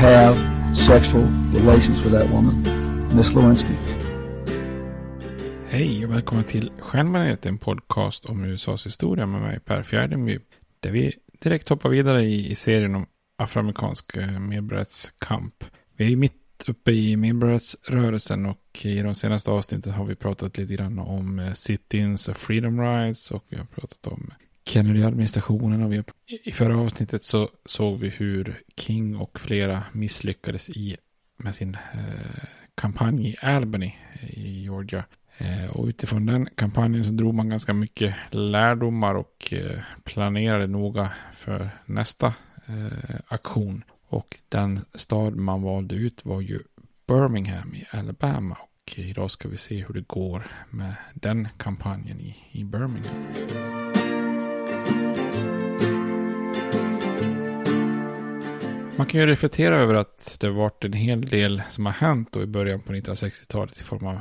have sexual relations with that woman, Miss Lewinsky. Hej och välkommen till Stjärnbaneret, en podcast om USAs historia med mig Per Fjärdingby. Där vi direkt hoppar vidare i, i serien om afroamerikansk eh, medborgarrättskamp. Vi är mitt uppe i medborgarrättsrörelsen och i de senaste avsnitten har vi pratat lite grann om eh, sit-ins och freedom rights och vi har pratat om Kennedy-administrationen och vi har, i förra avsnittet så såg vi hur King och flera misslyckades i med sin eh, kampanj i Albany eh, i Georgia. Eh, och utifrån den kampanjen så drog man ganska mycket lärdomar och eh, planerade noga för nästa eh, aktion. Och den stad man valde ut var ju Birmingham i Alabama. Och idag ska vi se hur det går med den kampanjen i, i Birmingham. Man kan ju reflektera över att det har varit en hel del som har hänt då i början på 1960-talet i form av eh,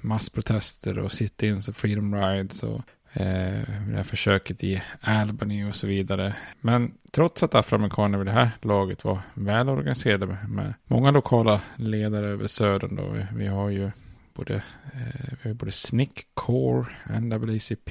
massprotester och sit-ins och freedom rides och eh, det här försöket i Albany och så vidare. Men trots att afroamerikaner vid det här laget var välorganiserade med, med många lokala ledare över södern då. Vi har ju både, eh, vi har både SNCC, CORE, NAACP,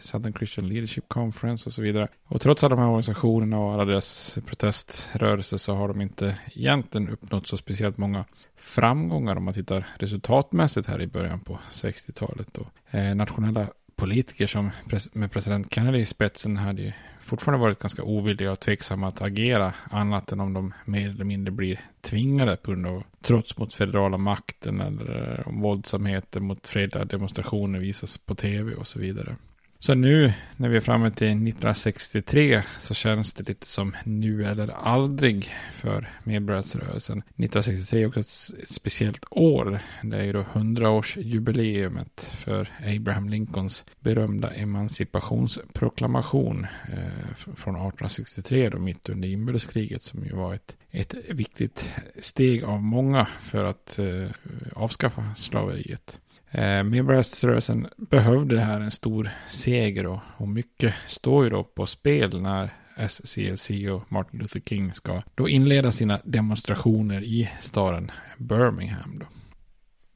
Southern Christian Leadership Conference och så vidare. Och trots alla de här organisationerna och alla deras proteströrelser så har de inte egentligen uppnått så speciellt många framgångar om man tittar resultatmässigt här i början på 60-talet. Eh, nationella politiker som med president Kennedy i spetsen hade ju fortfarande varit ganska ovilliga och tveksamma att agera annat än om de mer eller mindre blir tvingade på grund av trots mot federala makten eller eh, om våldsamheter mot fredliga demonstrationer visas på tv och så vidare. Så nu när vi är framme till 1963 så känns det lite som nu eller aldrig för medborgarrättsrörelsen. 1963 är också ett speciellt år. Det är ju då 100-årsjubileumet för Abraham Lincolns berömda emancipationsproklamation eh, från 1863 då mitt under inbördeskriget som ju var ett, ett viktigt steg av många för att eh, avskaffa slaveriet. Eh, Medborgarrättsrörelsen behövde det här en stor seger och, och mycket står ju då på spel när SCLC och Martin Luther King ska då inleda sina demonstrationer i staden Birmingham. Då.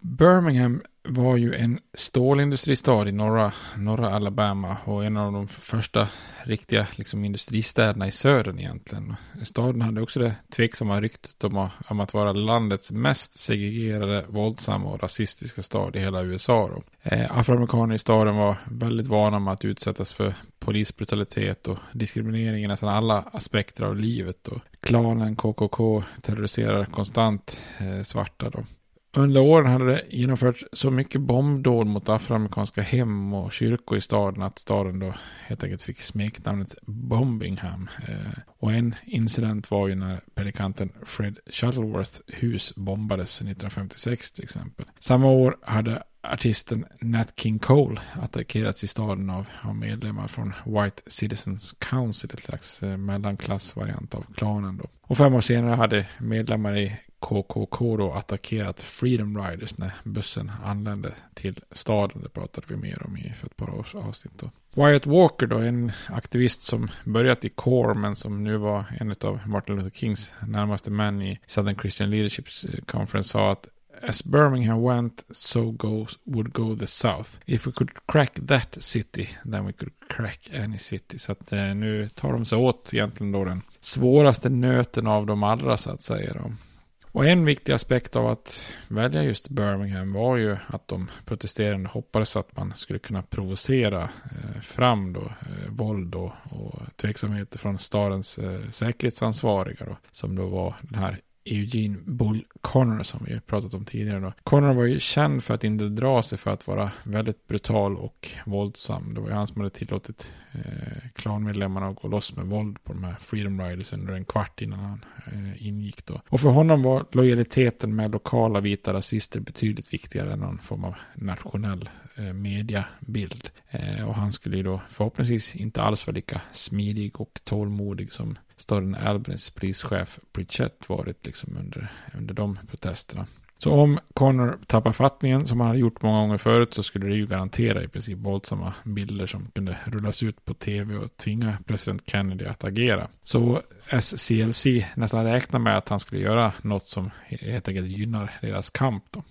Birmingham var ju en stålindustristad i norra, norra Alabama och en av de första riktiga liksom, industristäderna i södern egentligen. Staden hade också det tveksamma ryktet om, om att vara landets mest segregerade, våldsamma och rasistiska stad i hela USA. Då. Eh, afroamerikaner i staden var väldigt vana med att utsättas för polisbrutalitet och diskriminering i nästan alla aspekter av livet. Då. klanen KKK terroriserar konstant eh, svarta. Då. Under åren hade det genomförts så mycket bombdåd mot afroamerikanska hem och kyrkor i staden att staden då helt enkelt fick smeknamnet Bombingham. Eh, och en incident var ju när predikanten Fred Shuttleworths hus bombades 1956 till exempel. Samma år hade artisten Nat King Cole attackerats i staden av, av medlemmar från White Citizens Council, ett slags eh, mellanklassvariant av klanen då. Och fem år senare hade medlemmar i KKK då attackerat Freedom Riders när bussen anlände till staden. Det pratade vi mer om i för ett par års avsnitt. Då. Wyatt Walker då, en aktivist som börjat i CORE men som nu var en av Martin Luther Kings närmaste män i Southern Christian Leadership eh, Conference sa att As Birmingham went, so goes, would go the South. If we could crack that city, then we could crack any city. Så att eh, nu tar de sig åt egentligen då den svåraste nöten av de allra så att säga. Då. Och en viktig aspekt av att välja just Birmingham var ju att de protesterande hoppades att man skulle kunna provocera eh, fram då eh, våld och, och tveksamheter från stadens eh, säkerhetsansvariga då, som då var den här Eugene Bull Connor som vi pratat om tidigare. Då. Connor var ju känd för att inte dra sig för att vara väldigt brutal och våldsam. Det var ju han som hade tillåtit eh, klanmedlemmarna att gå loss med våld på de här Freedom Riders under en kvart innan han eh, ingick då. Och för honom var lojaliteten med lokala vita rasister betydligt viktigare än någon form av nationell eh, mediabild. Eh, och han skulle ju då förhoppningsvis inte alls vara lika smidig och tålmodig som staden Albanys polischef Pritchett varit liksom under, under de protesterna. Så om Connor tappar fattningen som han hade gjort många gånger förut så skulle det ju garantera i princip våldsamma bilder som kunde rullas ut på tv och tvinga president Kennedy att agera. Så SCLC nästan räknar med att han skulle göra något som helt enkelt gynnar deras kamp. Då.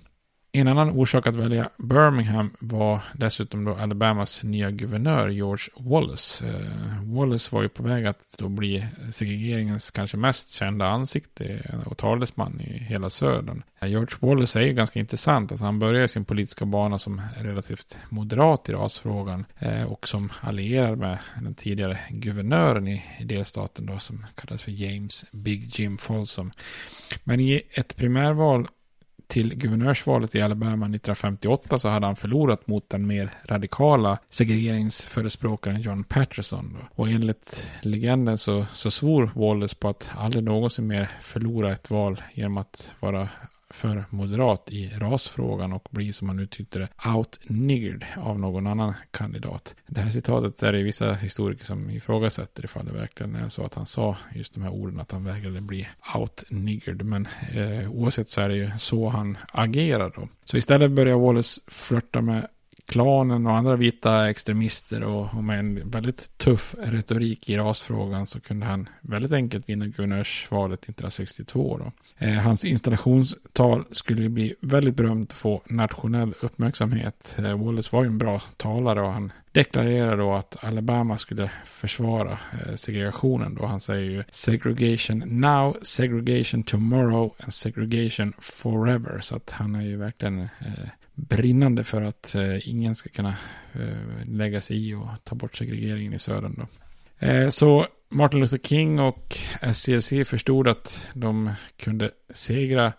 En annan orsak att välja Birmingham var dessutom då Alabamas nya guvernör George Wallace. Eh, Wallace var ju på väg att då bli segregeringens kanske mest kända ansikte och talesman i hela södern. Eh, George Wallace är ju ganska intressant. Alltså han började sin politiska bana som relativt moderat i rasfrågan eh, och som allierad med den tidigare guvernören i delstaten då som kallades för James Big Jim Folsom. Men i ett primärval till guvernörsvalet i Alabama 1958 så hade han förlorat mot den mer radikala segregeringsförespråkaren John Patterson. Och enligt legenden så, så svor Wallace på att aldrig någonsin mer förlora ett val genom att vara för moderat i rasfrågan och blir som man uttryckte det outniggered av någon annan kandidat. Det här citatet är det vissa historiker som ifrågasätter ifall det verkligen är så att han sa just de här orden att han vägrade bli outniggered. Men eh, oavsett så är det ju så han agerar då. Så istället börjar Wallace flörta med klanen och andra vita extremister och, och med en väldigt tuff retorik i rasfrågan så kunde han väldigt enkelt vinna guvernörsvalet 1962. Då. Eh, hans installationstal skulle bli väldigt berömt och få nationell uppmärksamhet. Eh, Wallace var ju en bra talare och han deklarerar då att Alabama skulle försvara eh, segregationen då. Han säger ju segregation now, segregation tomorrow and segregation forever. Så att han är ju verkligen eh, brinnande för att eh, ingen ska kunna eh, lägga sig i och ta bort segregeringen i södern då. Eh, så Martin Luther King och SCLC förstod att de kunde segra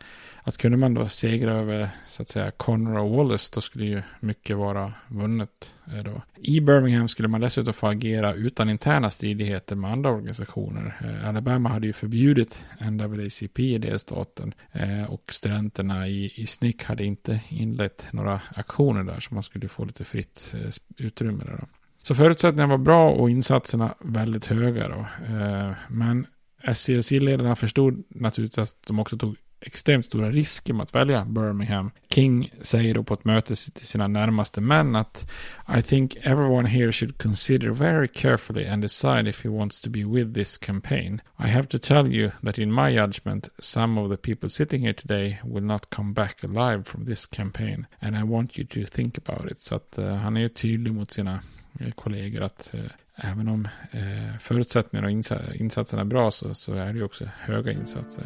att kunde man då segra över så att säga Connor och Wallace då skulle ju mycket vara vunnet. Eh, då. I Birmingham skulle man dessutom få agera utan interna stridigheter med andra organisationer. Eh, Alabama hade ju förbjudit NAACP i delstaten eh, och studenterna i, i SNCC hade inte inlett några aktioner där så man skulle få lite fritt utrymme där. Då. Så förutsättningarna var bra och insatserna väldigt höga då. Eh, men SCSI-ledarna förstod naturligtvis att de också tog extremt stora risker med att välja Birmingham. King säger då på ett möte till sina närmaste män att I think everyone here should consider very carefully and decide if he wants to be with this campaign. I have to tell you that in my judgment some of the people sitting here today will not come back alive from this campaign and I want you to think about it. Så att uh, han är ju tydlig mot sina Eh, kollegor att eh, även om eh, förutsättningarna och insatserna är bra så, så är det ju också höga insatser.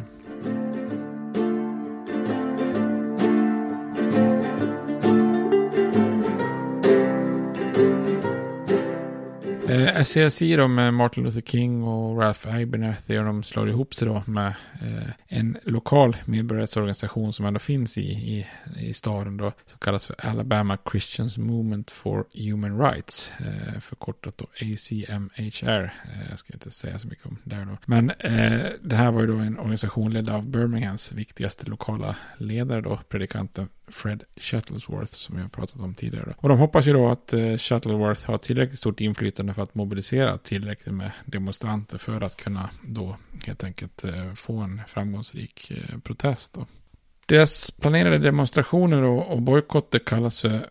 Eh, SCLC då med Martin Luther King och Ralph Abernathy och de slår ihop sig då med eh, en lokal medborgarrättsorganisation som ändå finns i, i, i staden då som kallas för Alabama Christians Movement for Human Rights eh, förkortat då ACMHR. Eh, jag ska inte säga så mycket om det här då. Men eh, det här var ju då en organisation ledd av Birminghams viktigaste lokala ledare då, predikanten Fred Shuttlesworth som jag har pratat om tidigare. Och de hoppas ju då att eh, Shuttleworth har tillräckligt stort inflytande för att mobilisera tillräckligt med demonstranter för att kunna då helt enkelt eh, få en framgångsrik eh, protest. Då. Deras planerade demonstrationer och, och bojkotter kallas för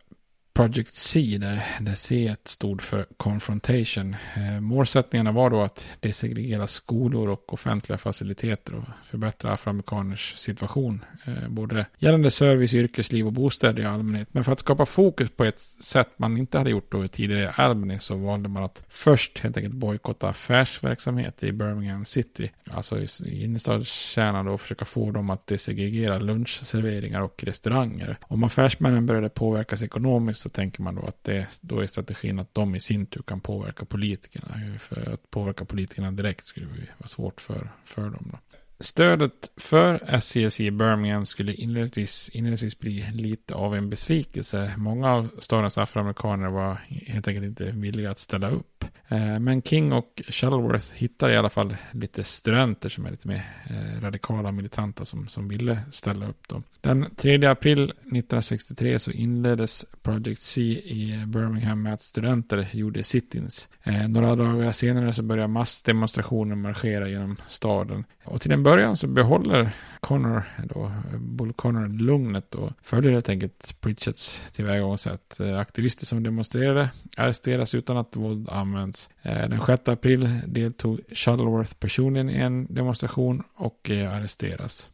Project C, där, där C stod för Confrontation. Eh, målsättningarna var då att desegregera skolor och offentliga faciliteter och förbättra afroamerikaners situation. Eh, både gällande service, yrkesliv och bostäder i allmänhet. Men för att skapa fokus på ett sätt man inte hade gjort då tidigare i Albany så valde man att först helt enkelt bojkotta affärsverksamheter i Birmingham City. Alltså i, i innerstadskärnan och försöka få dem att desegregera lunchserveringar och restauranger. Om affärsmännen började påverkas ekonomiskt så tänker man då att det då är strategin att de i sin tur kan påverka politikerna. För att påverka politikerna direkt skulle vara svårt för, för dem. Då. Stödet för SCC i Birmingham skulle inledningsvis, inledningsvis bli lite av en besvikelse. Många av stadens afroamerikaner var helt enkelt inte villiga att ställa upp. Eh, men King och Shuttleworth hittar i alla fall lite studenter som är lite mer eh, radikala radikala militanta som, som ville ställa upp. Då. Den 3 april 1963 så inleddes Project C i Birmingham med att studenter gjorde sit-ins. Eh, några dagar senare så börjar massdemonstrationer marschera genom staden. Och till en början så behåller Connor, då, Bull Connor lugnet och följer helt enkelt Pritchetts tillvägagångssätt. Aktivister som demonstrerade arresteras utan att våld används. Eh, den 6 april deltog Shuttleworth personligen i en demonstration och eh, arresteras.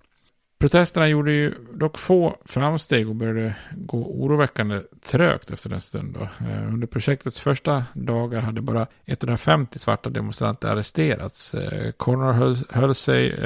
Protesterna gjorde ju dock få framsteg och började gå oroväckande trögt efter en stund. Då. Eh, under projektets första dagar hade bara 150 svarta demonstranter arresterats. Connor höll, höll sig,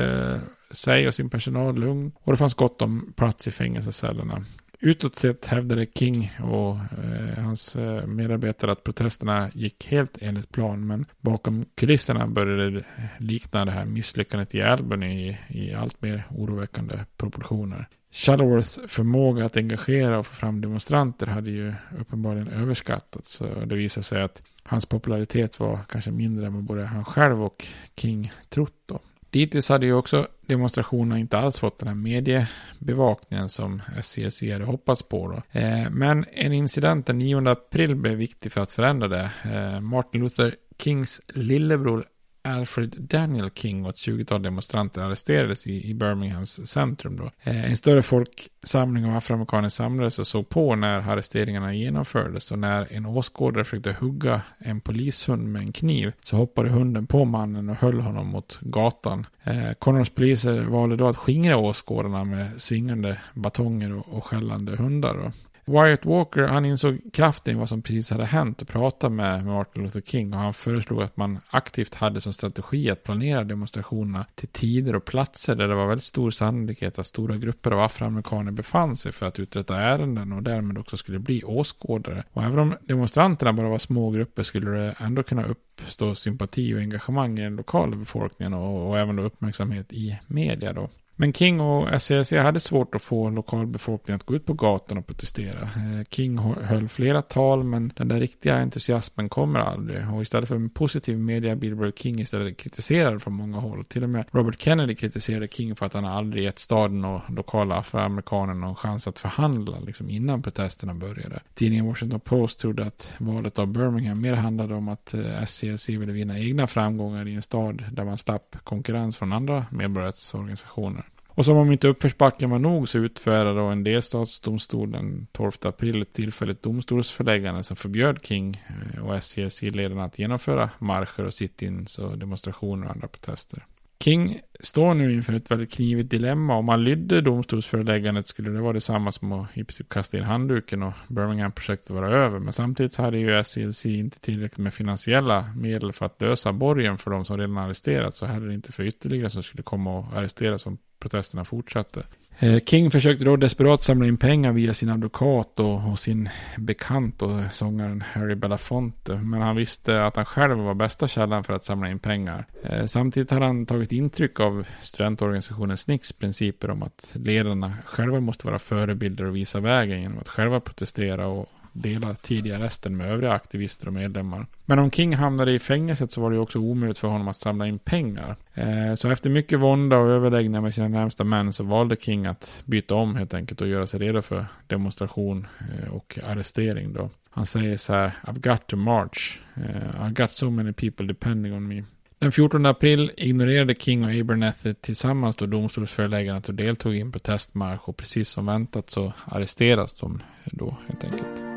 sig och sin personal lugn och det fanns gott om plats i fängelsecellerna. Utåt sett hävdade King och eh, hans eh, medarbetare att protesterna gick helt enligt plan. Men bakom kulisserna började det likna det här misslyckandet i Albany i, i allt mer oroväckande proportioner. Shuttleworths förmåga att engagera och få fram demonstranter hade ju uppenbarligen överskattats. och det visade sig att hans popularitet var kanske mindre än vad både han själv och King trott då. Dittills hade ju också demonstrationerna inte alls fått den här mediebevakningen som SCLC hade hoppats på. Då. Eh, men en incident den 9 april blev viktig för att förändra det. Eh, Martin Luther Kings lillebror Alfred Daniel King och ett 20-tal demonstranter arresterades i, i Birminghams centrum. Då. Eh, en större folksamling av afroamerikaner samlades och såg på när arresteringarna genomfördes och när en åskådare försökte hugga en polishund med en kniv så hoppade hunden på mannen och höll honom mot gatan. Eh, Connors poliser valde då att skingra åskådarna med svingande batonger och, och skällande hundar. Då. Wyatt Walker, han insåg kraften i vad som precis hade hänt och pratade med Martin Luther King och han föreslog att man aktivt hade som strategi att planera demonstrationerna till tider och platser där det var väldigt stor sannolikhet att stora grupper av afroamerikaner befann sig för att uträtta ärenden och därmed också skulle bli åskådare. Och även om demonstranterna bara var små grupper skulle det ändå kunna uppstå sympati och engagemang i den lokala befolkningen och, och även då uppmärksamhet i media då. Men King och SCLC hade svårt att få lokalbefolkningen att gå ut på gatan och protestera. Eh, King höll flera tal men den där riktiga entusiasmen kommer aldrig. Och istället för en positiv media blir Robert King istället kritiserad från många håll. Till och med Robert Kennedy kritiserade King för att han aldrig gett staden och lokala afroamerikaner någon chans att förhandla liksom innan protesterna började. Tidningen Washington Post trodde att valet av Birmingham mer handlade om att eh, SCLC ville vinna egna framgångar i en stad där man slapp konkurrens från andra medborgarrättsorganisationer. Och som om inte uppförsbacken var nog så utfärdade då en delstatsdomstol den 12 april ett tillfälligt domstolsförläggande som förbjöd King eh, och SCLC-ledarna att genomföra marscher och sit-ins och demonstrationer och andra protester. King står nu inför ett väldigt knivigt dilemma. Om man lydde domstolsföreläggandet skulle det vara detsamma som att i princip kasta in handduken och Birmingham-projektet vara över. Men samtidigt hade ju SCLC inte tillräckligt med finansiella medel för att lösa borgen för de som redan arresterats och heller inte för ytterligare som skulle komma och arresteras om protesterna fortsatte. Eh, King försökte då desperat samla in pengar via sin advokat och, och sin bekant och sångaren Harry Belafonte. Men han visste att han själv var bästa källan för att samla in pengar. Eh, samtidigt hade han tagit intryck av studentorganisationen SNICs principer om att ledarna själva måste vara förebilder och visa vägen genom att själva protestera och dela tidiga resten med övriga aktivister och medlemmar. Men om King hamnade i fängelset så var det också omöjligt för honom att samla in pengar. Eh, så efter mycket vånda och överläggningar med sina närmsta män så valde King att byta om helt enkelt och göra sig redo för demonstration eh, och arrestering då. Han säger så här, I've got to march. Eh, I've got so many people depending on me. Den 14 april ignorerade King och Abernethy tillsammans då domstolsföreläggandet och deltog i en protestmarsch och precis som väntat så arresteras de då helt enkelt.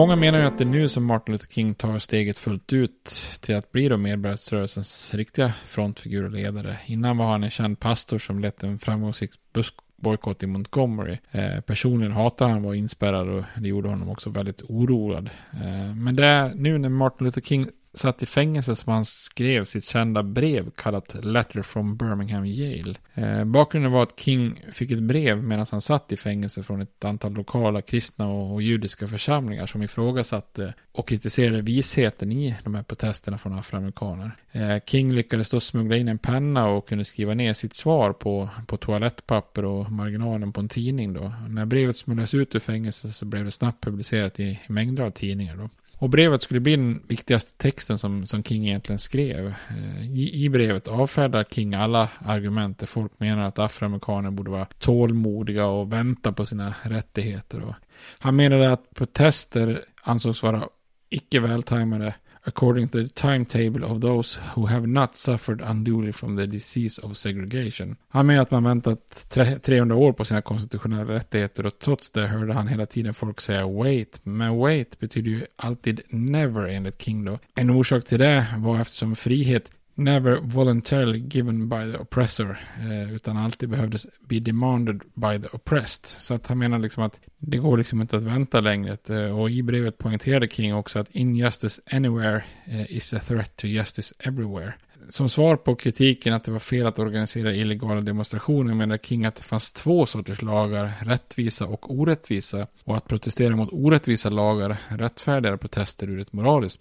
Många menar ju att det är nu som Martin Luther King tar steget fullt ut till att bli då medborgarrättsrörelsens riktiga frontfigur och ledare. Innan var han en känd pastor som lett en framgångsrik buskbojkott i Montgomery. Eh, personligen hatade han var inspärrad och det gjorde honom också väldigt oroad. Eh, men det är nu när Martin Luther King satt i fängelse som han skrev sitt kända brev kallat Letter from Birmingham Yale. Eh, bakgrunden var att King fick ett brev medan han satt i fängelse från ett antal lokala kristna och, och judiska församlingar som ifrågasatte och kritiserade visheten i de här protesterna från afroamerikaner. Eh, King lyckades då smuggla in en penna och kunde skriva ner sitt svar på, på toalettpapper och marginalen på en tidning då. När brevet smugglades ut ur fängelset så blev det snabbt publicerat i, i mängder av tidningar då. Och brevet skulle bli den viktigaste texten som, som King egentligen skrev. Eh, I, I brevet avfärdar King alla argument där folk menar att afroamerikaner borde vara tålmodiga och vänta på sina rättigheter. Och han menade att protester ansågs vara icke vältajmade according to the timetable of those who have not suffered unduly from the disease of segregation. Han menar att man väntat 300 år på sina konstitutionella rättigheter och trots det hörde han hela tiden folk säga wait. Men wait betyder ju alltid never enligt King då. En orsak till det var eftersom frihet never voluntarily given by the oppressor, eh, utan alltid behövdes be demanded by the oppressed. Så att han menar liksom att det går liksom inte att vänta längre. Eh, och i brevet poängterade King också att injustice anywhere eh, is a threat to justice everywhere som svar på kritiken att det var fel att organisera illegala demonstrationer menar King att det fanns två sorters lagar, rättvisa och orättvisa. Och att protestera mot orättvisa lagar rättfärdigar protester ur ett moraliskt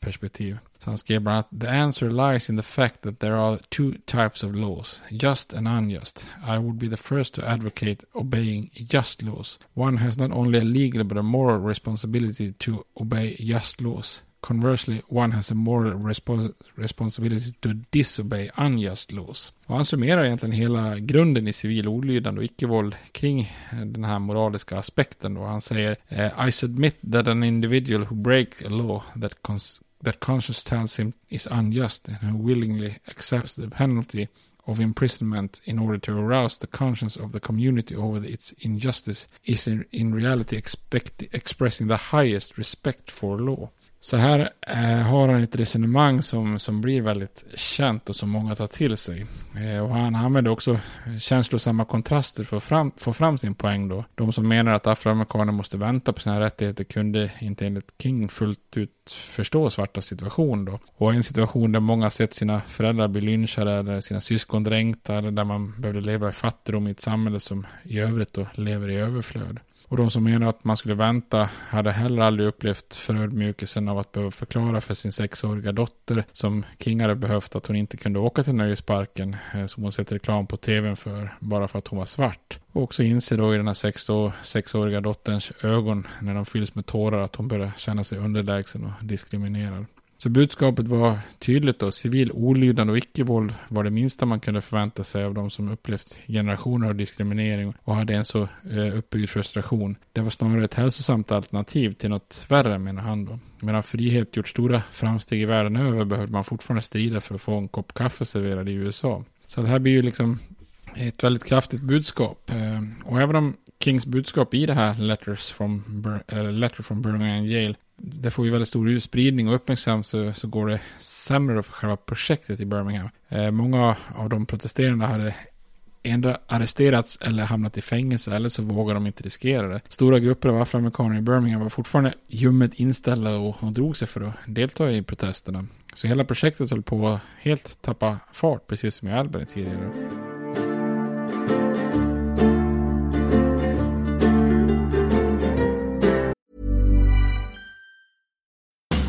perspektiv. Så han skrev bland annat The answer lies in the fact that there are two types of laws, just and unjust. I would be the first to advocate obeying just laws. One has not only a legal but a moral responsibility to obey just laws. Conversely, one has a moral respons responsibility to disobey unjust laws. Och han summerar egentligen hela grunden i civil olydnad och icke-våld kring den här moraliska aspekten. Och Han säger eh, I submit that an individual who break a law that, cons that conscience tells him is unjust and who willingly accepts the penalty of imprisonment in order to arouse the conscience of the community over its injustice is in, in reality expect, expressing the highest respect for law. Så här eh, har han ett resonemang som, som blir väldigt känt och som många tar till sig. Eh, och han använder också känslosamma kontraster för att fram, få fram sin poäng då. De som menar att afroamerikaner måste vänta på sina rättigheter kunde inte enligt King fullt ut förstå svarta situation då. Och en situation där många sett sina föräldrar bli lynchade eller sina syskon dränkta eller där man behövde leva i fattigdom i ett samhälle som i övrigt då lever i överflöd. Och de som menar att man skulle vänta hade heller aldrig upplevt förödmjukelsen av att behöva förklara för sin sexåriga dotter som King hade behövt att hon inte kunde åka till nöjesparken eh, som hon sett reklam på tvn för bara för att hon var svart. Och också inser då i den här sex sexåriga dotterns ögon när de fylls med tårar att hon börjar känna sig underlägsen och diskriminerad. Så budskapet var tydligt då. Civil olydnad och icke-våld var det minsta man kunde förvänta sig av de som upplevt generationer av diskriminering och hade en så eh, uppbyggd frustration. Det var snarare ett hälsosamt alternativ till något värre menar han då. Medan frihet gjort stora framsteg i världen över behövde man fortfarande strida för att få en kopp kaffe serverad i USA. Så det här blir ju liksom ett väldigt kraftigt budskap. Eh, och även om Kings budskap i det här Letters from, äh, Letter from Birmingham Yale det får ju väldigt stor spridning och uppmärksamhet så, så går det sämre för själva projektet i Birmingham. Eh, många av de protesterande hade ändå arresterats eller hamnat i fängelse eller så vågar de inte riskera det. Stora grupper av afroamerikaner i Birmingham var fortfarande ljummet inställda och, och drog sig för att delta i protesterna. Så hela projektet höll på att helt tappa fart, precis som i Albany tidigare.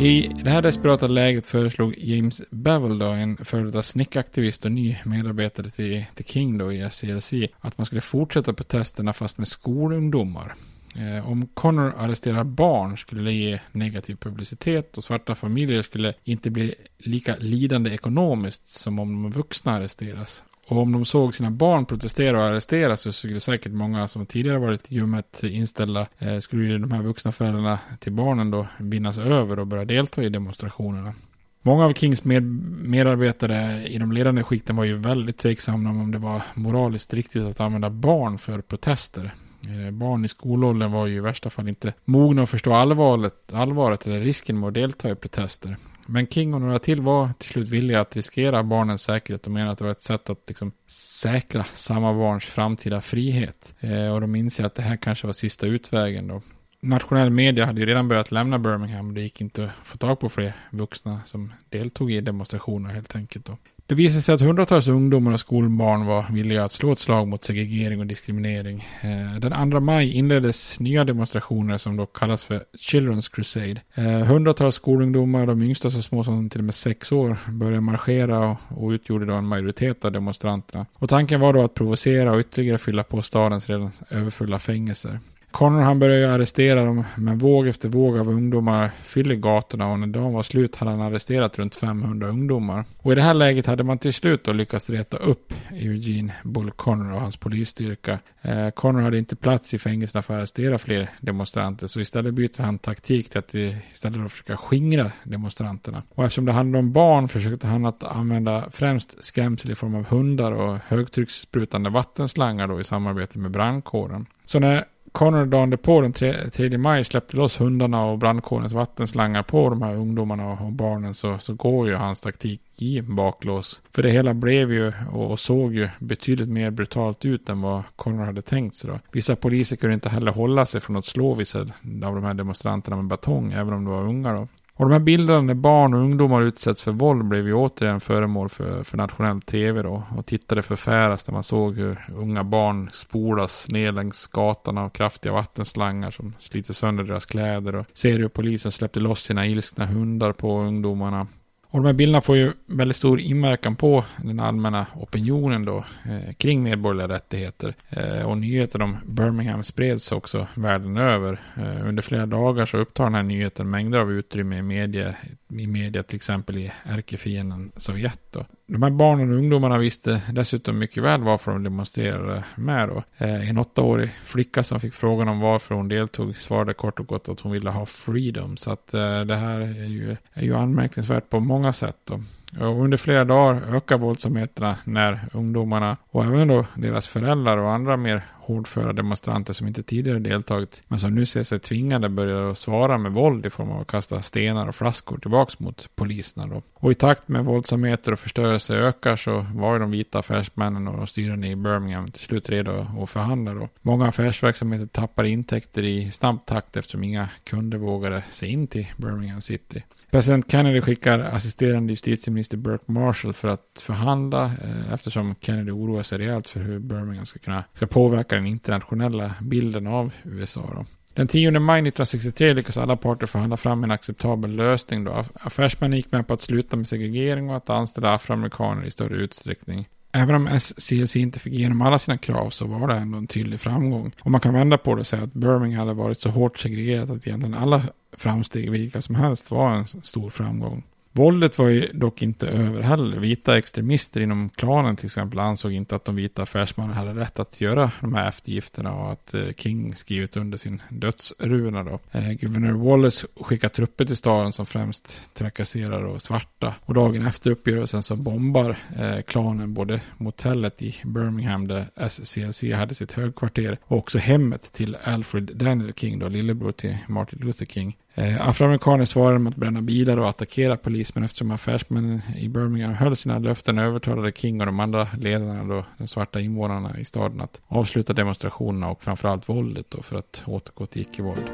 I det här desperata läget föreslog James Bevel, då, en före detta snickaktivist och ny medarbetare till, till King då, i SCLC, att man skulle fortsätta protesterna fast med skolungdomar. Eh, om Connor arresterar barn skulle det ge negativ publicitet och svarta familjer skulle inte bli lika lidande ekonomiskt som om de vuxna arresteras. Och om de såg sina barn protestera och arresteras så skulle säkert många som tidigare varit ljummet inställda eh, skulle ju de här vuxna föräldrarna till barnen då vinnas över och börja delta i demonstrationerna. Många av Kings med, medarbetare i de ledande skikten var ju väldigt tveksamma om det var moraliskt riktigt att använda barn för protester. Eh, barn i skolåldern var ju i värsta fall inte mogna att förstå allvaret, allvaret eller risken med att delta i protester. Men King och några till var till slut villiga att riskera barnens säkerhet och menade att det var ett sätt att liksom säkra samma barns framtida frihet. Eh, och de inser att det här kanske var sista utvägen då. Nationell media hade ju redan börjat lämna Birmingham och det gick inte att få tag på fler vuxna som deltog i demonstrationerna helt enkelt. Då. Det visade sig att hundratals ungdomar och skolbarn var villiga att slå ett slag mot segregering och diskriminering. Eh, den 2 maj inleddes nya demonstrationer som då kallas för Children's Crusade. Eh, hundratals skolungdomar, de yngsta så små som till och med sex år, började marschera och utgjorde då en majoritet av demonstranterna. Och tanken var då att provocera och ytterligare fylla på stadens redan överfulla fängelser. Connor han började arrestera dem, men våg efter våg av ungdomar fyller gatorna och när dagen var slut hade han arresterat runt 500 ungdomar. Och i det här läget hade man till slut då lyckats reta upp Eugene Bull Connor och hans polisstyrka. Eh, Connor hade inte plats i fängelserna för att arrestera fler demonstranter så istället byter han taktik till att istället försöka skingra demonstranterna. Och eftersom det handlade om barn försökte han att använda främst skrämsel i form av hundar och högtryckssprutande vattenslangar då i samarbete med brandkåren. Så när Connor dagen på den 3, maj släppte loss hundarna och brandkårens vattenslangar på de här ungdomarna och barnen så, så går ju hans taktik i baklås. För det hela blev ju och såg ju betydligt mer brutalt ut än vad Connor hade tänkt sig då. Vissa poliser kunde inte heller hålla sig från att slå vissa av de här demonstranterna med batong, även om de var unga då. Och de här bilderna när barn och ungdomar utsätts för våld blev ju återigen föremål för, för nationell tv då. Och tittade förfäras när man såg hur unga barn spolas ner längs gatan av kraftiga vattenslangar som sliter sönder deras kläder. Och ser hur polisen släppte loss sina ilskna hundar på ungdomarna. Och de här bilderna får ju väldigt stor inverkan på den allmänna opinionen då eh, kring medborgerliga rättigheter. Eh, och nyheten om Birmingham spreds också världen över. Eh, under flera dagar så upptar den här nyheten mängder av utrymme i media, i media till exempel i ärkefienden Sovjet. Då. De här barnen och ungdomarna visste dessutom mycket väl varför de demonstrerade med då. Eh, en åttaårig flicka som fick frågan om varför hon deltog svarade kort och gott att hon ville ha freedom. Så att eh, det här är ju, är ju anmärkningsvärt på många sätt. Då. Och under flera dagar ökar våldsamheterna när ungdomarna och även då deras föräldrar och andra mer hårdföra demonstranter som inte tidigare deltagit men som nu ser sig tvingade börjar svara med våld i form av att kasta stenar och flaskor tillbaks mot poliserna. Då. Och i takt med våldsamheter och förstörelse ökar så var ju de vita affärsmännen och de styrande i Birmingham till slut redo att förhandla. Då. Många affärsverksamheter tappar intäkter i snabb takt eftersom inga kunder vågade sig in till Birmingham City. President Kennedy skickar assisterande justitieminister Burke Marshall för att förhandla eh, eftersom Kennedy oroar sig rejält för hur Birmingham ska kunna ska påverka den internationella bilden av USA. Då. Den 10 maj 1963 lyckas alla parter förhandla fram en acceptabel lösning då affärsmännen gick med på att sluta med segregering och att anställa afroamerikaner i större utsträckning. Även om SCC inte fick igenom alla sina krav så var det ändå en tydlig framgång. Och man kan vända på det och säga att Birmingham hade varit så hårt segregerat att egentligen alla framsteg, vilka som helst, var en stor framgång. Våldet var ju dock inte över heller. Vita extremister inom klanen till exempel ansåg inte att de vita affärsmännen hade rätt att göra de här eftergifterna och att eh, King skrivit under sin dödsruna då. Eh, Guvernör Wallace skickar trupper till staden som främst trakasserar och svarta. Och dagen efter uppgörelsen så bombar eh, klanen både motellet i Birmingham där SCLC hade sitt högkvarter och också hemmet till Alfred Daniel King då, lillebror till Martin Luther King. Eh, afroamerikaner svarade med att bränna bilar och attackera polis, men eftersom affärsmännen i Birmingham höll sina löften övertalade King och de andra ledarna, då, de svarta invånarna i staden, att avsluta demonstrationerna och framförallt våldet då, för att återgå till icke-våld.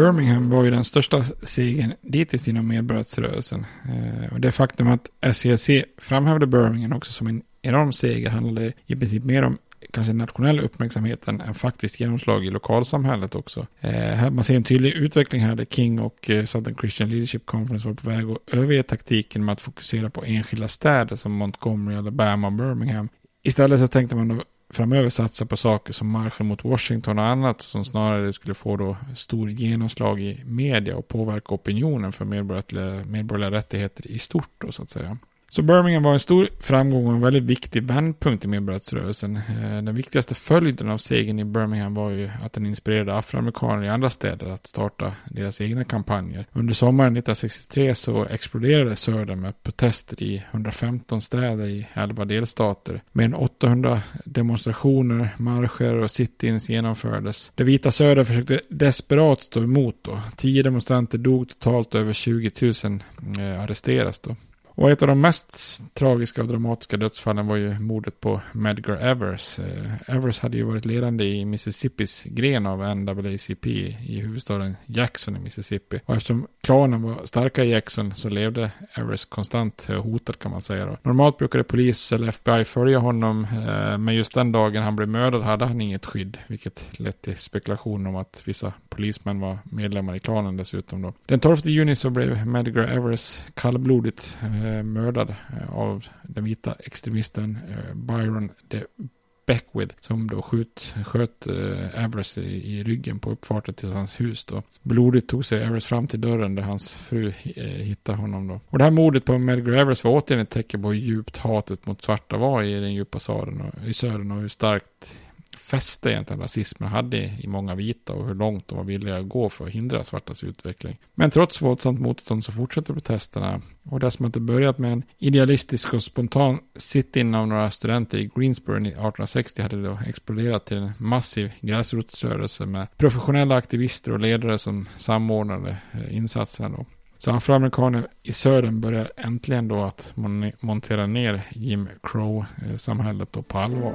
Birmingham var ju den största segern dittills inom medborgarrättsrörelsen. Eh, och det faktum att SEC framhävde Birmingham också som en enorm seger handlade i princip mer om kanske nationell uppmärksamhet än faktiskt genomslag i lokalsamhället också. Eh, man ser en tydlig utveckling här där King och eh, Southern Christian Leadership Conference var på väg att överge taktiken med att fokusera på enskilda städer som Montgomery, Alabama och Birmingham. Istället så tänkte man då framöver satsa på saker som marschen mot Washington och annat som snarare skulle få då stor genomslag i media och påverka opinionen för medborgerliga, medborgerliga rättigheter i stort då så att säga. Så Birmingham var en stor framgång och en väldigt viktig vändpunkt i medborgarrättsrörelsen. Eh, den viktigaste följden av segern i Birmingham var ju att den inspirerade afroamerikaner i andra städer att starta deras egna kampanjer. Under sommaren 1963 så exploderade Södern med protester i 115 städer i 11 delstater. Mer än 800 demonstrationer, marscher och sit-ins genomfördes. Det vita Söder försökte desperat stå emot då. 10 demonstranter dog totalt över 20 000 arresterades arresteras då. Och ett av de mest tragiska och dramatiska dödsfallen var ju mordet på Medgar Evers. Eh, Evers hade ju varit ledande i Mississippis gren av NAACP i huvudstaden Jackson i Mississippi. Och eftersom klanen var starka i Jackson så levde Evers konstant hotad kan man säga. Då. Normalt brukade polis eller FBI följa honom, eh, men just den dagen han blev mördad hade han inget skydd, vilket lett till spekulationer om att vissa polismän var medlemmar i klanen dessutom. Då. Den 12 juni så blev Medgar Evers kallblodigt eh, mördad eh, av den vita extremisten eh, Byron de Beckwith som då skjut, sköt eh, Everest i, i, ryggen på uppfarten till hans hus då. Blodigt tog sig Everest fram till dörren där hans fru eh, hittade honom då. Och det här mordet på Medgar Everest var återigen ett tecken på hur djupt hatet mot svarta var i den djupa södern och, i södern och hur starkt fäste egentligen rasismen hade i många vita och hur långt de var villiga att gå för att hindra svartas utveckling. Men trots våldsamt motstånd så fortsätter protesterna och det som inte börjat med en idealistisk och spontan sit-in av några studenter i Greensboro 1860 hade då exploderat till en massiv gräsrotsrörelse med professionella aktivister och ledare som samordnade eh, insatserna då. Så afroamerikaner i södern börjar äntligen då att montera ner Jim Crow-samhället eh, då på allvar.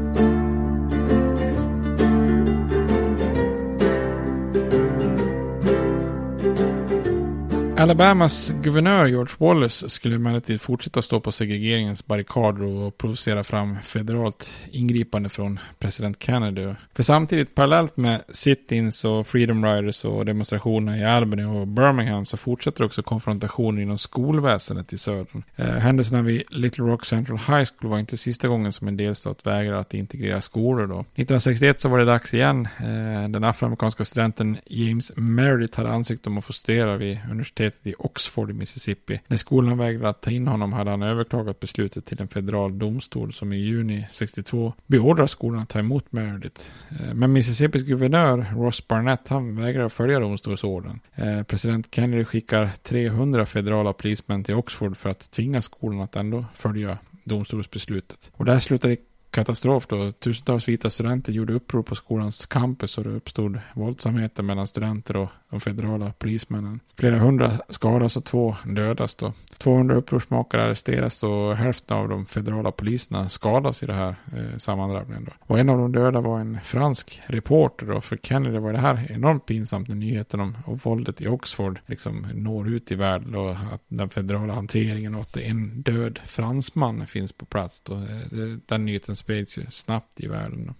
Alabamas guvernör George Wallace skulle emellertid fortsätta stå på segregeringens barrikader och provocera fram federalt ingripande från president Kennedy. För samtidigt parallellt med sit-ins och freedom riders och demonstrationerna i Albany och Birmingham så fortsätter också konfrontationer inom skolväsendet i södern. Eh, händelserna vid Little Rock Central High School var inte sista gången som en delstat vägrade att integrera skolor då. 1961 så var det dags igen. Eh, den afroamerikanska studenten James Meredith hade ansökt om att få studera vid universitetet universitetet i Oxford i Mississippi. När skolan vägrade att ta in honom hade han överklagat beslutet till en federal domstol som i juni 62 beordrar skolan att ta emot Meredith. Eh, men Mississippis guvernör Ross Barnett han vägrar att följa domstolsorden. Eh, president Kennedy skickar 300 federala polismän till Oxford för att tvinga skolan att ändå följa domstolsbeslutet. Och det här slutade i katastrof då. Tusentals vita studenter gjorde uppror på skolans campus och det uppstod våldsamheter mellan studenter och de federala polismännen. Flera hundra skadas och två dödas då. 200 upprorsmakare arresteras och hälften av de federala poliserna skadas i det här eh, sammandrabbningen då. Och en av de döda var en fransk reporter då. För Kennedy var det här enormt pinsamt när nyheten om, om våldet i Oxford liksom når ut i världen och att den federala hanteringen och att en död fransman finns på plats då. Eh, den nyheten spreds ju snabbt i världen.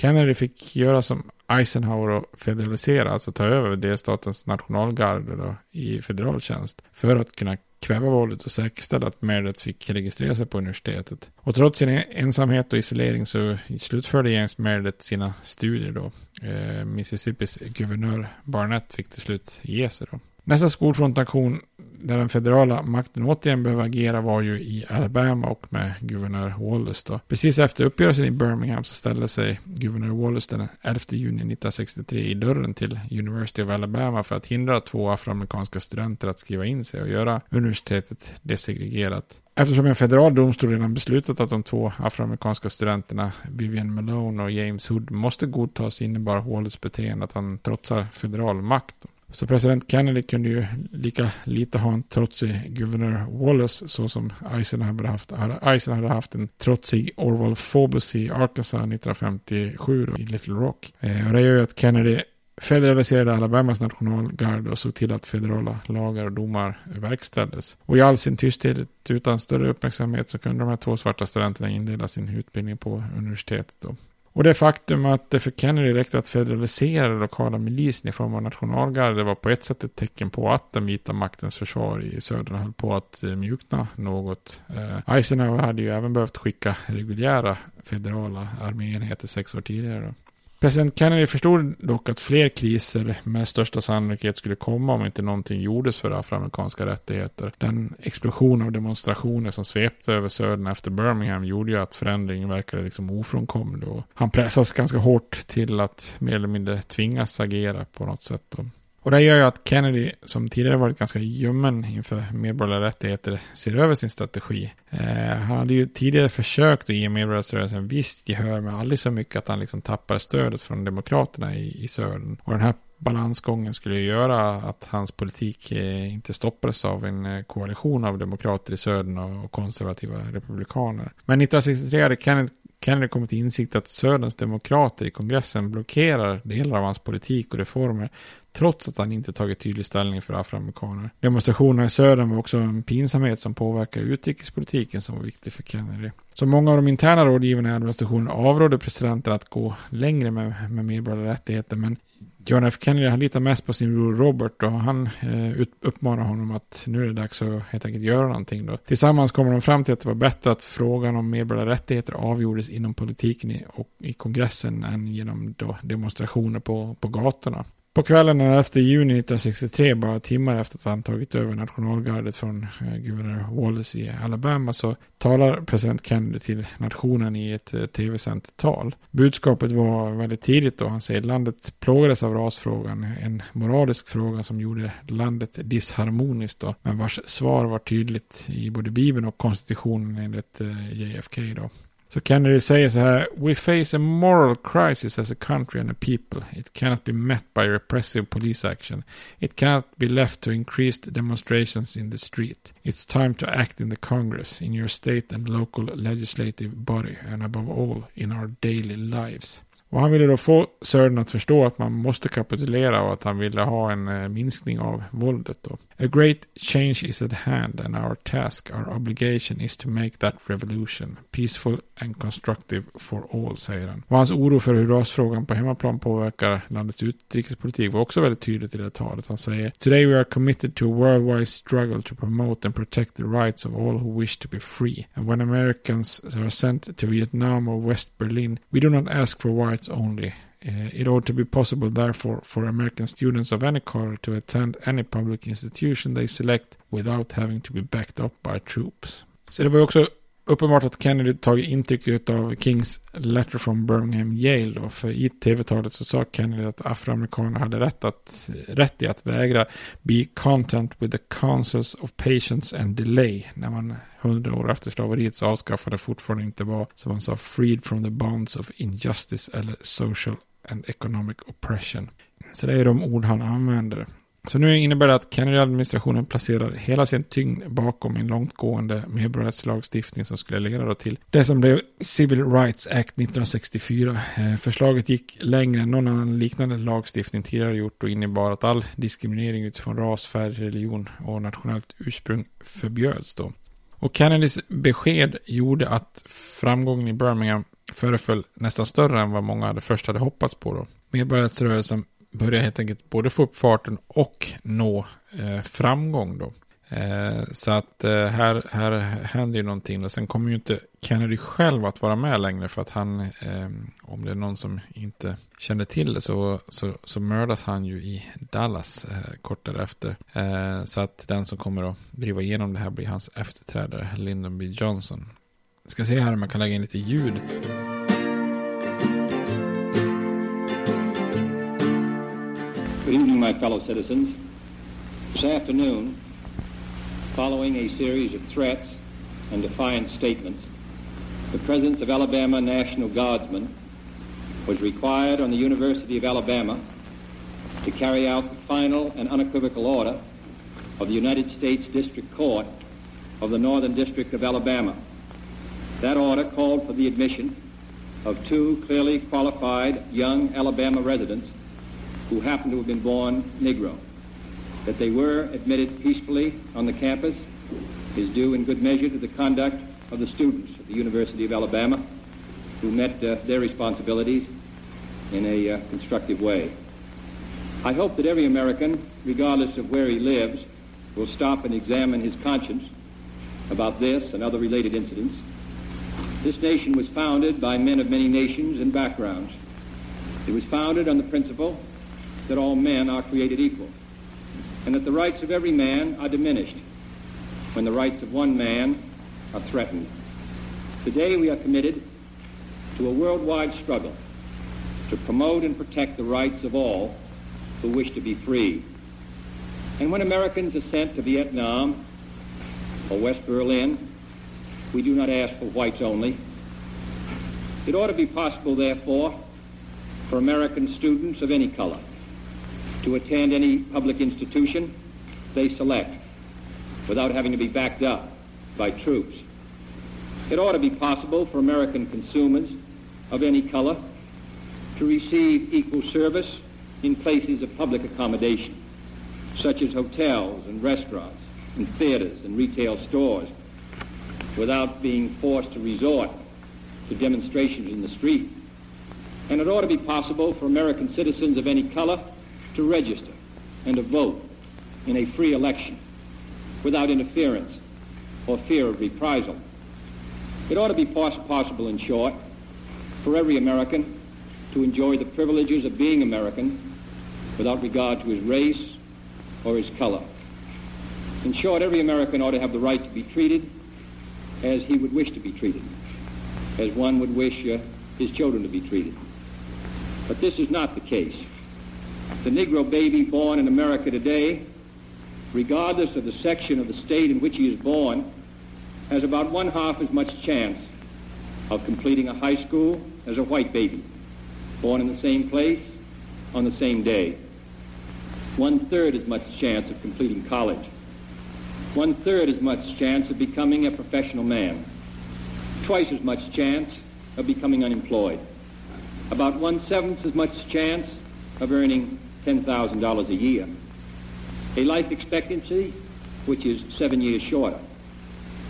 Kennedy fick göra som Eisenhower och federalisera, alltså ta över delstatens nationalgarde då, i federal tjänst för att kunna kväva våldet och säkerställa att Meredith fick registrera sig på universitetet. Och trots sin e- ensamhet och isolering så slutförde James Meredith sina studier då. Eh, Mississippis guvernör Barnett fick till slut ge sig då. Nästa skolfrontaktion där den federala makten återigen behöver agera var ju i Alabama och med guvernör Wallace då. Precis efter uppgörelsen i Birmingham så ställde sig guvernör Wallace den 11 juni 1963 i dörren till University of Alabama för att hindra två afroamerikanska studenter att skriva in sig och göra universitetet desegregerat. Eftersom en federal domstol redan beslutat att de två afroamerikanska studenterna Vivian Malone och James Hood måste godtas innebar Wallace beteende att han trotsar federal makt. Så president Kennedy kunde ju lika lite ha en trotsig guvernör Wallace så som Eisenhower hade haft, Eisenhower hade haft en trotsig Orwell Phobos i Arkansas 1957 då, i Little Rock. Eh, och det gör ju att Kennedy federaliserade Alabamas nationalgard och såg till att federala lagar och domar verkställdes. Och i all sin tysthet utan större uppmärksamhet så kunde de här två svarta studenterna inleda sin utbildning på universitetet. Då. Och det faktum att det för Kennedy räckte att federalisera den lokala milisen i form av nationalgarde var på ett sätt ett tecken på att den vita maktens försvar i södern höll på att eh, mjukna något. Eh, Eisenhower hade ju även behövt skicka reguljära federala arméenheter sex år tidigare. President Kennedy förstod dock att fler kriser med största sannolikhet skulle komma om inte någonting gjordes för afroamerikanska rättigheter. Den explosion av demonstrationer som svepte över södern efter Birmingham gjorde ju att förändringen verkade liksom ofrånkomlig. Och han pressas ganska hårt till att mer eller mindre tvingas agera på något sätt. Och det gör ju att Kennedy, som tidigare varit ganska ljummen inför medborgerliga rättigheter, ser över sin strategi. Eh, han hade ju tidigare försökt att ge medborgarrörelsen visst gehör, men aldrig så mycket att han liksom tappar stödet från demokraterna i, i södern. Och den här balansgången skulle ju göra att hans politik eh, inte stoppades av en eh, koalition av demokrater i södern och konservativa republikaner. Men 1963 hade Kennedy Kennedy kom till insikt att Söderns demokrater i kongressen blockerar delar av hans politik och reformer trots att han inte tagit tydlig ställning för afroamerikaner. Demonstrationerna i södern var också en pinsamhet som påverkade utrikespolitiken som var viktig för Kennedy. Så många av de interna rådgivarna i administrationen avrådde presidenten att gå längre med, med medborgerliga rättigheter men John F Kennedy han litar mest på sin bror Robert och han eh, uppmanar honom att nu är det dags att helt enkelt göra någonting då. Tillsammans kommer de fram till att det var bättre att frågan om medborgerliga rättigheter avgjordes inom politiken i, och i kongressen än genom då demonstrationer på, på gatorna. På kvällen den 11 juni 1963, bara timmar efter att han tagit över nationalgardet från eh, guvernör Wallace i Alabama, så talar president Kennedy till nationen i ett eh, tv-sänt tal. Budskapet var väldigt tidigt då. Han säger landet plågades av rasfrågan, en moralisk fråga som gjorde landet disharmoniskt då, men vars svar var tydligt i både Bibeln och konstitutionen enligt eh, JFK då. Så Kennedy säger så här, We face a moral crisis as a country and a people. It cannot be met by repressive police action. It cannot be left to increased demonstrations in the street. It's time to act in the Congress, in your state and local legislative body, and above all, in our daily lives. Och han ville då få Sören att förstå att man måste kapitulera och att han ville ha en eh, minskning av våldet då. A great change is at hand and our task, our obligation is to make that revolution peaceful and constructive for all, säger han. Och hans oro för hur rasfrågan på hemmaplan påverkar landets utrikespolitik var också väldigt tydligt i det talet. Han säger Today we are committed to a worldwide struggle to promote and protect the rights of all who wish to be free. And when Americans are sent to Vietnam or West Berlin, we do not ask for whites only. Uh, it ought to be possible, therefore, for American students of any color to attend any public institution they select without having to be backed up by troops. Så det var också uppenbart att Kennedy tagit intryck av Kings letter from Birmingham Yale då, för i tv-talet så sa Kennedy att afroamerikaner hade rätt, att, rätt i att vägra be content with the councils of patience and delay när man hundra år efter slaveriets avskaffande fortfarande inte var, som man sa, freed from the bonds of injustice eller social and economic oppression. Så det är de ord han använder. Så nu innebär det att Kennedy-administrationen placerar hela sin tyngd bakom en långtgående medborgarrättslagstiftning som skulle leda till det som blev Civil Rights Act 1964. Eh, förslaget gick längre än någon annan liknande lagstiftning tidigare gjort och innebar att all diskriminering utifrån ras, färg, religion och nationellt ursprung förbjöds då. Och Kennedys besked gjorde att framgången i Birmingham föreföll nästan större än vad många hade först hade hoppats på då. Medborgarrättsrörelsen Börjar helt enkelt både få upp farten och nå eh, framgång då. Eh, så att eh, här, här händer ju någonting och sen kommer ju inte Kennedy själv att vara med längre för att han, eh, om det är någon som inte känner till det så, så, så mördas han ju i Dallas eh, kort därefter. Eh, så att den som kommer att driva igenom det här blir hans efterträdare, Lyndon B. Johnson. Jag ska se här om man kan lägga in lite ljud. Good evening, my fellow citizens. This afternoon, following a series of threats and defiant statements, the presence of Alabama National Guardsmen was required on the University of Alabama to carry out the final and unequivocal order of the United States District Court of the Northern District of Alabama. That order called for the admission of two clearly qualified young Alabama residents who happened to have been born Negro. That they were admitted peacefully on the campus is due in good measure to the conduct of the students at the University of Alabama who met uh, their responsibilities in a uh, constructive way. I hope that every American, regardless of where he lives, will stop and examine his conscience about this and other related incidents. This nation was founded by men of many nations and backgrounds. It was founded on the principle that all men are created equal, and that the rights of every man are diminished when the rights of one man are threatened. Today we are committed to a worldwide struggle to promote and protect the rights of all who wish to be free. And when Americans are sent to Vietnam or West Berlin, we do not ask for whites only. It ought to be possible, therefore, for American students of any color to attend any public institution they select without having to be backed up by troops. It ought to be possible for American consumers of any color to receive equal service in places of public accommodation, such as hotels and restaurants and theaters and retail stores, without being forced to resort to demonstrations in the street. And it ought to be possible for American citizens of any color to register and to vote in a free election without interference or fear of reprisal. It ought to be poss- possible, in short, for every American to enjoy the privileges of being American without regard to his race or his color. In short, every American ought to have the right to be treated as he would wish to be treated, as one would wish uh, his children to be treated. But this is not the case. The Negro baby born in America today, regardless of the section of the state in which he is born, has about one half as much chance of completing a high school as a white baby, born in the same place on the same day. One third as much chance of completing college. One third as much chance of becoming a professional man. Twice as much chance of becoming unemployed. About one seventh as much chance of earning $10,000 a year. A life expectancy which is seven years shorter.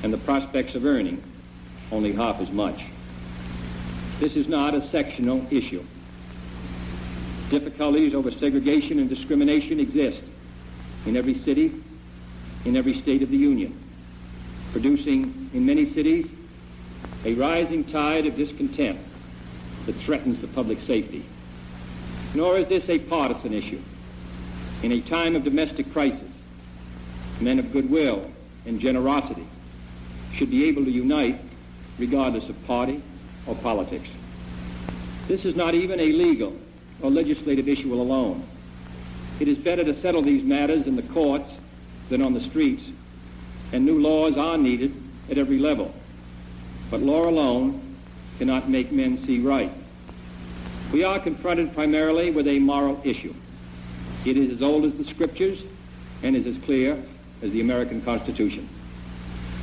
And the prospects of earning only half as much. This is not a sectional issue. Difficulties over segregation and discrimination exist in every city, in every state of the Union, producing in many cities a rising tide of discontent that threatens the public safety. Nor is this a partisan issue. In a time of domestic crisis, men of goodwill and generosity should be able to unite regardless of party or politics. This is not even a legal or legislative issue alone. It is better to settle these matters in the courts than on the streets, and new laws are needed at every level. But law alone cannot make men see right. We are confronted primarily with a moral issue. It is as old as the scriptures and is as clear as the American Constitution.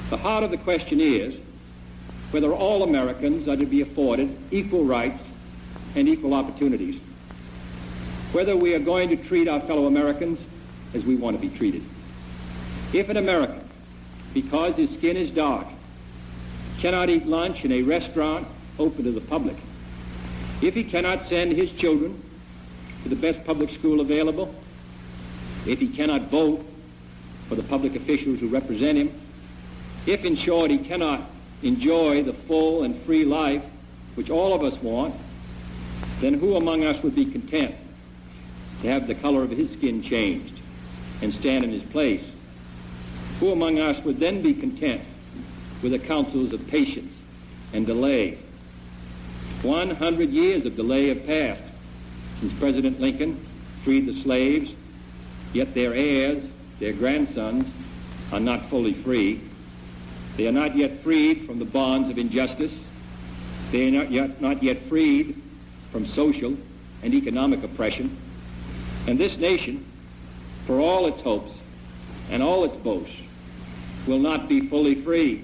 The heart of the question is whether all Americans are to be afforded equal rights and equal opportunities. Whether we are going to treat our fellow Americans as we want to be treated. If an American, because his skin is dark, cannot eat lunch in a restaurant open to the public, if he cannot send his children to the best public school available, if he cannot vote for the public officials who represent him, if in short he cannot enjoy the full and free life which all of us want, then who among us would be content to have the color of his skin changed and stand in his place? Who among us would then be content with the counsels of patience and delay? 100 years of delay have passed since President Lincoln freed the slaves, yet their heirs, their grandsons, are not fully free. They are not yet freed from the bonds of injustice. They are not yet, not yet freed from social and economic oppression. And this nation, for all its hopes and all its boasts, will not be fully free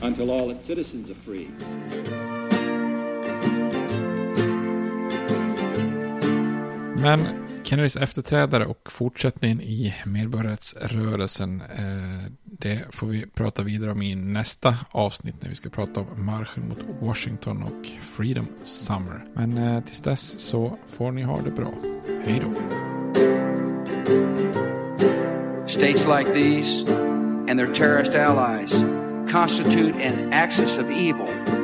until all its citizens are free. Men Kennedys efterträdare och fortsättningen i medborgarrättsrörelsen, eh, det får vi prata vidare om i nästa avsnitt när vi ska prata om marschen mot Washington och Freedom Summer. Men eh, tills dess så får ni ha det bra. Hej då! States like these and their terrorist allies constitute an axis of evil.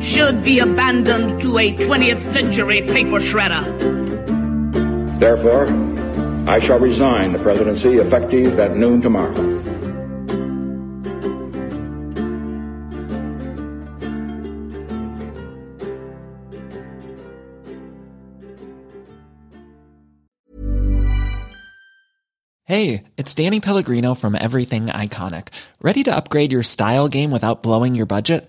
should be abandoned to a 20th century paper shredder. Therefore, I shall resign the presidency effective at noon tomorrow. Hey, it's Danny Pellegrino from Everything Iconic. Ready to upgrade your style game without blowing your budget?